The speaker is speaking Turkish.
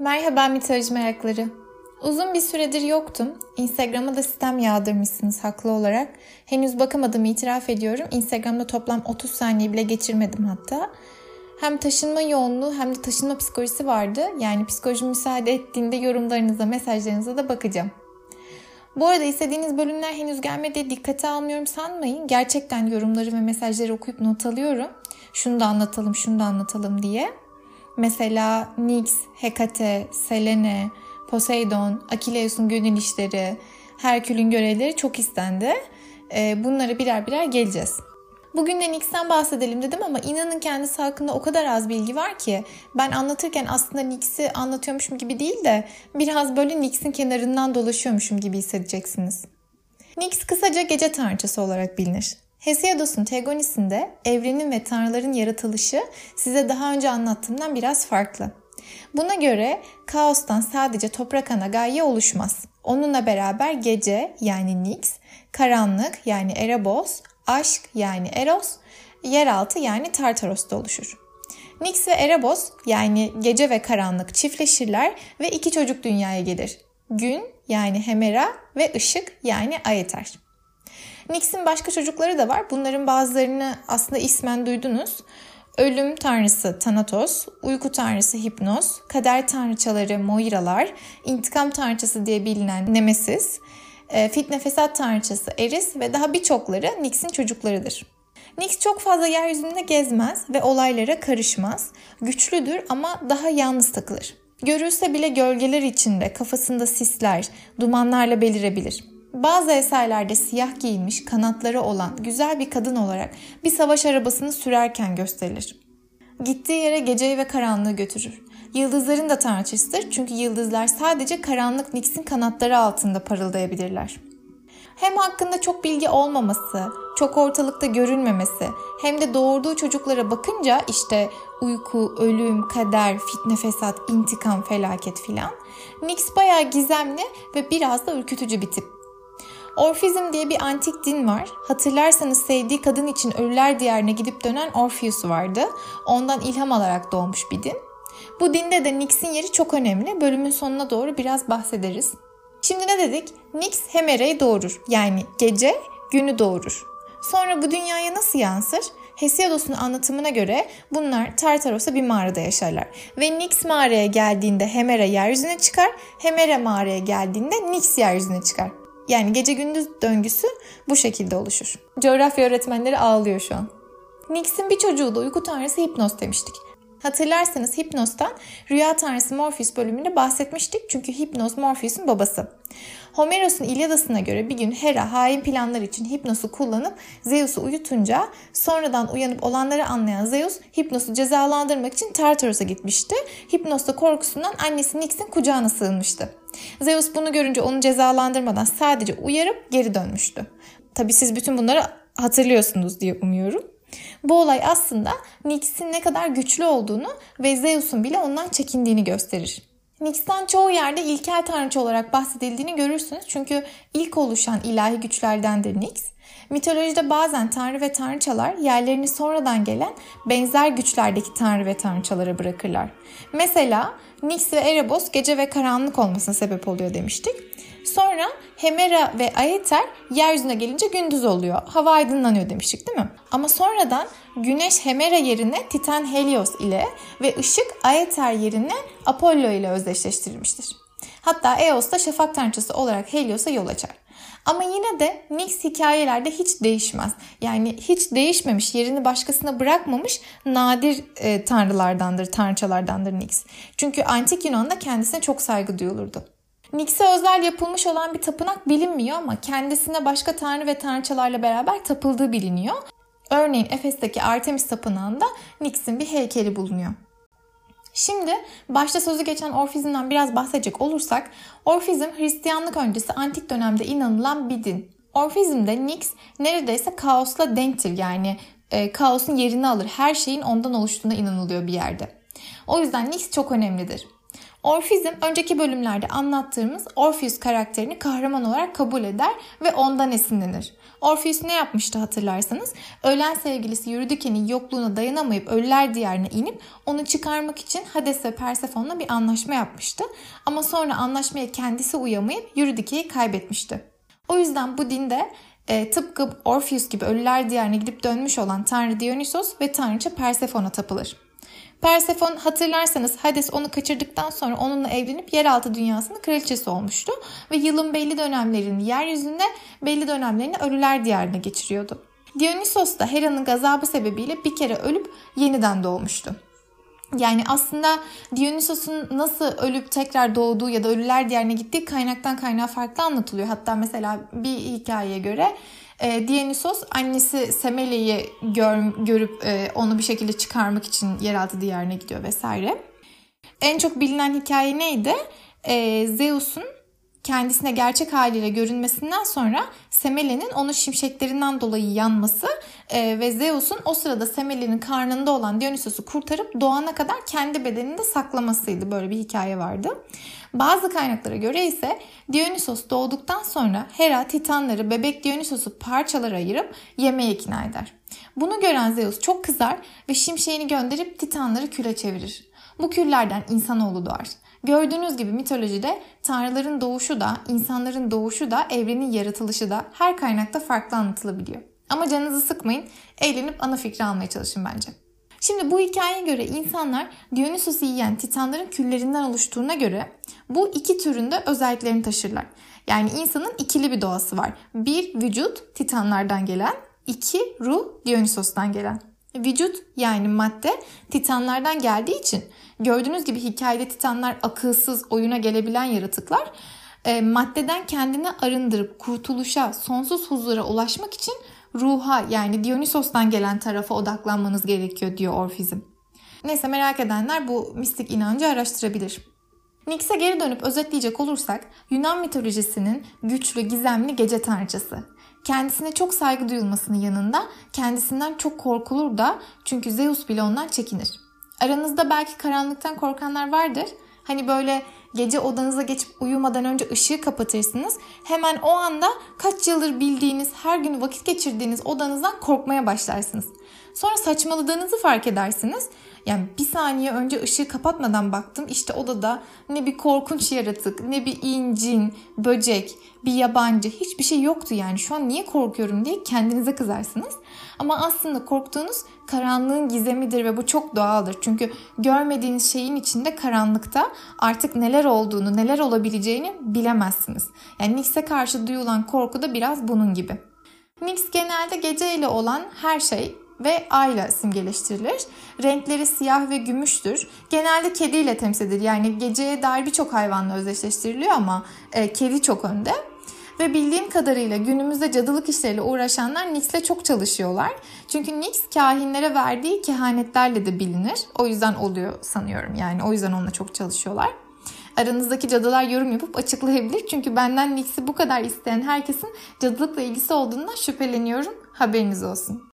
Merhaba mitoloji merakları. Uzun bir süredir yoktum. Instagram'a da sistem yağdırmışsınız haklı olarak. Henüz bakamadım itiraf ediyorum. Instagram'da toplam 30 saniye bile geçirmedim hatta. Hem taşınma yoğunluğu hem de taşınma psikolojisi vardı. Yani psikoloji müsaade ettiğinde yorumlarınıza, mesajlarınıza da bakacağım. Bu arada istediğiniz bölümler henüz gelmedi. Dikkate almıyorum sanmayın. Gerçekten yorumları ve mesajları okuyup not alıyorum. Şunu da anlatalım, şunu da anlatalım diye. Mesela Nyx, Hekate, Selene, Poseidon, Akileus'un gönül işleri, Herkül'ün görevleri çok istendi. Ee, bunlara birer birer geleceğiz. Bugün de Nyx'ten bahsedelim dedim ama inanın kendisi hakkında o kadar az bilgi var ki ben anlatırken aslında Nyx'i anlatıyormuşum gibi değil de biraz böyle Nyx'in kenarından dolaşıyormuşum gibi hissedeceksiniz. Nyx kısaca gece tanrıçası olarak bilinir. Hesiodos'un Tegonis'inde evrenin ve tanrıların yaratılışı size daha önce anlattığımdan biraz farklı. Buna göre kaostan sadece toprak ana gaye oluşmaz. Onunla beraber gece yani Nyx, karanlık yani Erebos, aşk yani Eros, yeraltı yani Tartaros da oluşur. Nyx ve Erebos yani gece ve karanlık çiftleşirler ve iki çocuk dünyaya gelir. Gün yani Hemera ve ışık yani Aeter. Nyx'in başka çocukları da var. Bunların bazılarını aslında ismen duydunuz. Ölüm tanrısı Thanatos, uyku tanrısı Hipnos, kader tanrıçaları Moiralar, intikam tanrıçası diye bilinen Nemesis, e, fitne fesat tanrıçası Eris ve daha birçokları Nyx'in çocuklarıdır. Nyx çok fazla yeryüzünde gezmez ve olaylara karışmaz. Güçlüdür ama daha yalnız takılır. Görülse bile gölgeler içinde kafasında sisler, dumanlarla belirebilir. Bazı eserlerde siyah giyinmiş, kanatları olan güzel bir kadın olarak bir savaş arabasını sürerken gösterilir. Gittiği yere geceyi ve karanlığı götürür. Yıldızların da tanrıçasıdır çünkü yıldızlar sadece karanlık Nix'in kanatları altında parıldayabilirler. Hem hakkında çok bilgi olmaması, çok ortalıkta görünmemesi, hem de doğurduğu çocuklara bakınca işte uyku, ölüm, kader, fitne fesat, intikam, felaket filan. Nix bayağı gizemli ve biraz da ürkütücü bir tip. Orfizm diye bir antik din var. Hatırlarsanız sevdiği kadın için ölüler diyarına gidip dönen Orpheus vardı. Ondan ilham alarak doğmuş bir din. Bu dinde de Nix'in yeri çok önemli. Bölümün sonuna doğru biraz bahsederiz. Şimdi ne dedik? Nix Hemera'yı doğurur. Yani gece günü doğurur. Sonra bu dünyaya nasıl yansır? Hesiodos'un anlatımına göre bunlar Tartaros'a bir mağarada yaşarlar. Ve Nix mağaraya geldiğinde Hemera yeryüzüne çıkar, Hemera mağaraya geldiğinde Nix yeryüzüne çıkar. Yani gece gündüz döngüsü bu şekilde oluşur. Coğrafya öğretmenleri ağlıyor şu an. Nix'in bir çocuğu da uyku tanrısı Hipnos demiştik. Hatırlarsanız Hipnos'tan Rüya Tanrısı Morpheus bölümünde bahsetmiştik çünkü Hipnos Morpheus'un babası. Homeros'un İlyadası'na göre bir gün Hera hain planlar için Hipnos'u kullanıp Zeus'u uyutunca sonradan uyanıp olanları anlayan Zeus Hipnos'u cezalandırmak için Tartaros'a gitmişti. Hipnos da korkusundan annesi Nix'in kucağına sığınmıştı. Zeus bunu görünce onu cezalandırmadan sadece uyarıp geri dönmüştü. Tabi siz bütün bunları hatırlıyorsunuz diye umuyorum. Bu olay aslında Nyx'in ne kadar güçlü olduğunu ve Zeus'un bile ondan çekindiğini gösterir. Nyx'ten çoğu yerde ilkel tanrıça olarak bahsedildiğini görürsünüz. Çünkü ilk oluşan ilahi güçlerdendir Nyx. Mitolojide bazen tanrı ve tanrıçalar yerlerini sonradan gelen benzer güçlerdeki tanrı ve tanrıçalara bırakırlar. Mesela Nyx ve Erebos gece ve karanlık olmasına sebep oluyor demiştik. Sonra Hemera ve Aether yeryüzüne gelince gündüz oluyor. Hava aydınlanıyor demiştik değil mi? Ama sonradan Güneş Hemera yerine Titan Helios ile ve ışık Aether yerine Apollo ile özdeşleştirilmiştir. Hatta Eos da şafak tanrıçası olarak Helios'a yol açar. Ama yine de Nyx hikayelerde hiç değişmez. Yani hiç değişmemiş, yerini başkasına bırakmamış nadir e, tanrılardandır, tanrıçalardandır Nyx. Çünkü antik Yunan'da kendisine çok saygı duyulurdu. Nyx'e özel yapılmış olan bir tapınak bilinmiyor ama kendisine başka tanrı ve tanrıçalarla beraber tapıldığı biliniyor. Örneğin Efes'teki Artemis Tapınağı'nda Nyx'in bir heykeli bulunuyor. Şimdi başta sözü geçen Orfizm'den biraz bahsedecek olursak, Orfizm Hristiyanlık öncesi antik dönemde inanılan bir din. Orfizm'de Nyx neredeyse kaosla denktir yani e, kaosun yerini alır. Her şeyin ondan oluştuğuna inanılıyor bir yerde. O yüzden Nyx çok önemlidir. Orfizm önceki bölümlerde anlattığımız Orpheus karakterini kahraman olarak kabul eder ve ondan esinlenir. Orpheus ne yapmıştı hatırlarsanız? Ölen sevgilisi Eurydice'nin yokluğuna dayanamayıp ölüler diyarına inip onu çıkarmak için Hades ve Persephone'la bir anlaşma yapmıştı. Ama sonra anlaşmaya kendisi uyamayıp Eurydice'yi kaybetmişti. O yüzden bu dinde e, tıpkı Orpheus gibi ölüler diyarına gidip dönmüş olan Tanrı Dionysos ve Tanrıça Persephone'a tapılır. Persefon hatırlarsanız Hades onu kaçırdıktan sonra onunla evlenip yeraltı dünyasının kraliçesi olmuştu. Ve yılın belli dönemlerini yeryüzünde belli dönemlerini ölüler diyarına geçiriyordu. Dionysos da Hera'nın gazabı sebebiyle bir kere ölüp yeniden doğmuştu. Yani aslında Dionysos'un nasıl ölüp tekrar doğduğu ya da ölüler diyarına gittiği kaynaktan kaynağa farklı anlatılıyor. Hatta mesela bir hikayeye göre e, Dionysos annesi Semele'yi gör, görüp e, onu bir şekilde çıkarmak için yeraltı diyarına gidiyor vesaire. En çok bilinen hikaye neydi? E, Zeus'un kendisine gerçek haliyle görünmesinden sonra Semele'nin onun şimşeklerinden dolayı yanması e, ve Zeus'un o sırada Semele'nin karnında olan Dionysos'u kurtarıp doğana kadar kendi bedeninde saklamasıydı. Böyle bir hikaye vardı. Bazı kaynaklara göre ise Dionysos doğduktan sonra Hera Titanları bebek Dionysos'u parçalara ayırıp yemeğe ikna eder. Bunu gören Zeus çok kızar ve şimşeğini gönderip Titanları küle çevirir. Bu küllerden insanoğlu doğar. Gördüğünüz gibi mitolojide tanrıların doğuşu da, insanların doğuşu da, evrenin yaratılışı da her kaynakta farklı anlatılabiliyor. Ama canınızı sıkmayın, eğlenip ana fikri almaya çalışın bence. Şimdi bu hikayeye göre insanlar Dionysos'u yiyen titanların küllerinden oluştuğuna göre bu iki türün de özelliklerini taşırlar. Yani insanın ikili bir doğası var. Bir vücut titanlardan gelen, iki ruh Dionysos'tan gelen. Vücut yani madde titanlardan geldiği için gördüğünüz gibi hikayede titanlar akılsız oyuna gelebilen yaratıklar. E, maddeden kendini arındırıp kurtuluşa, sonsuz huzura ulaşmak için ruha yani Dionysos'tan gelen tarafa odaklanmanız gerekiyor diyor Orfizm. Neyse merak edenler bu mistik inancı araştırabilir. Nix'e geri dönüp özetleyecek olursak Yunan mitolojisinin güçlü, gizemli gece tanrıçası. Kendisine çok saygı duyulmasının yanında kendisinden çok korkulur da çünkü Zeus bile ondan çekinir. Aranızda belki karanlıktan korkanlar vardır. Hani böyle gece odanıza geçip uyumadan önce ışığı kapatırsınız. Hemen o anda kaç yıldır bildiğiniz, her gün vakit geçirdiğiniz odanızdan korkmaya başlarsınız. Sonra saçmaladığınızı fark edersiniz. Yani bir saniye önce ışığı kapatmadan baktım. İşte odada ne bir korkunç yaratık, ne bir incin, böcek, bir yabancı hiçbir şey yoktu yani. Şu an niye korkuyorum diye kendinize kızarsınız. Ama aslında korktuğunuz karanlığın gizemidir ve bu çok doğaldır. Çünkü görmediğiniz şeyin içinde karanlıkta artık neler olduğunu, neler olabileceğini bilemezsiniz. Yani Nix'e karşı duyulan korku da biraz bunun gibi. Nix genelde geceyle olan her şey ve ayla simgeleştirilir. Renkleri siyah ve gümüştür. Genelde kediyle temsil edilir. Yani geceye dair birçok hayvanla özdeşleştiriliyor ama e, kedi çok önde. Ve bildiğim kadarıyla günümüzde cadılık işleriyle uğraşanlar Nix'le çok çalışıyorlar. Çünkü Nix kahinlere verdiği kehanetlerle de bilinir. O yüzden oluyor sanıyorum. Yani o yüzden onunla çok çalışıyorlar. Aranızdaki cadılar yorum yapıp açıklayabilir. Çünkü benden Nix'i bu kadar isteyen herkesin cadılıkla ilgisi olduğundan şüpheleniyorum. Haberiniz olsun.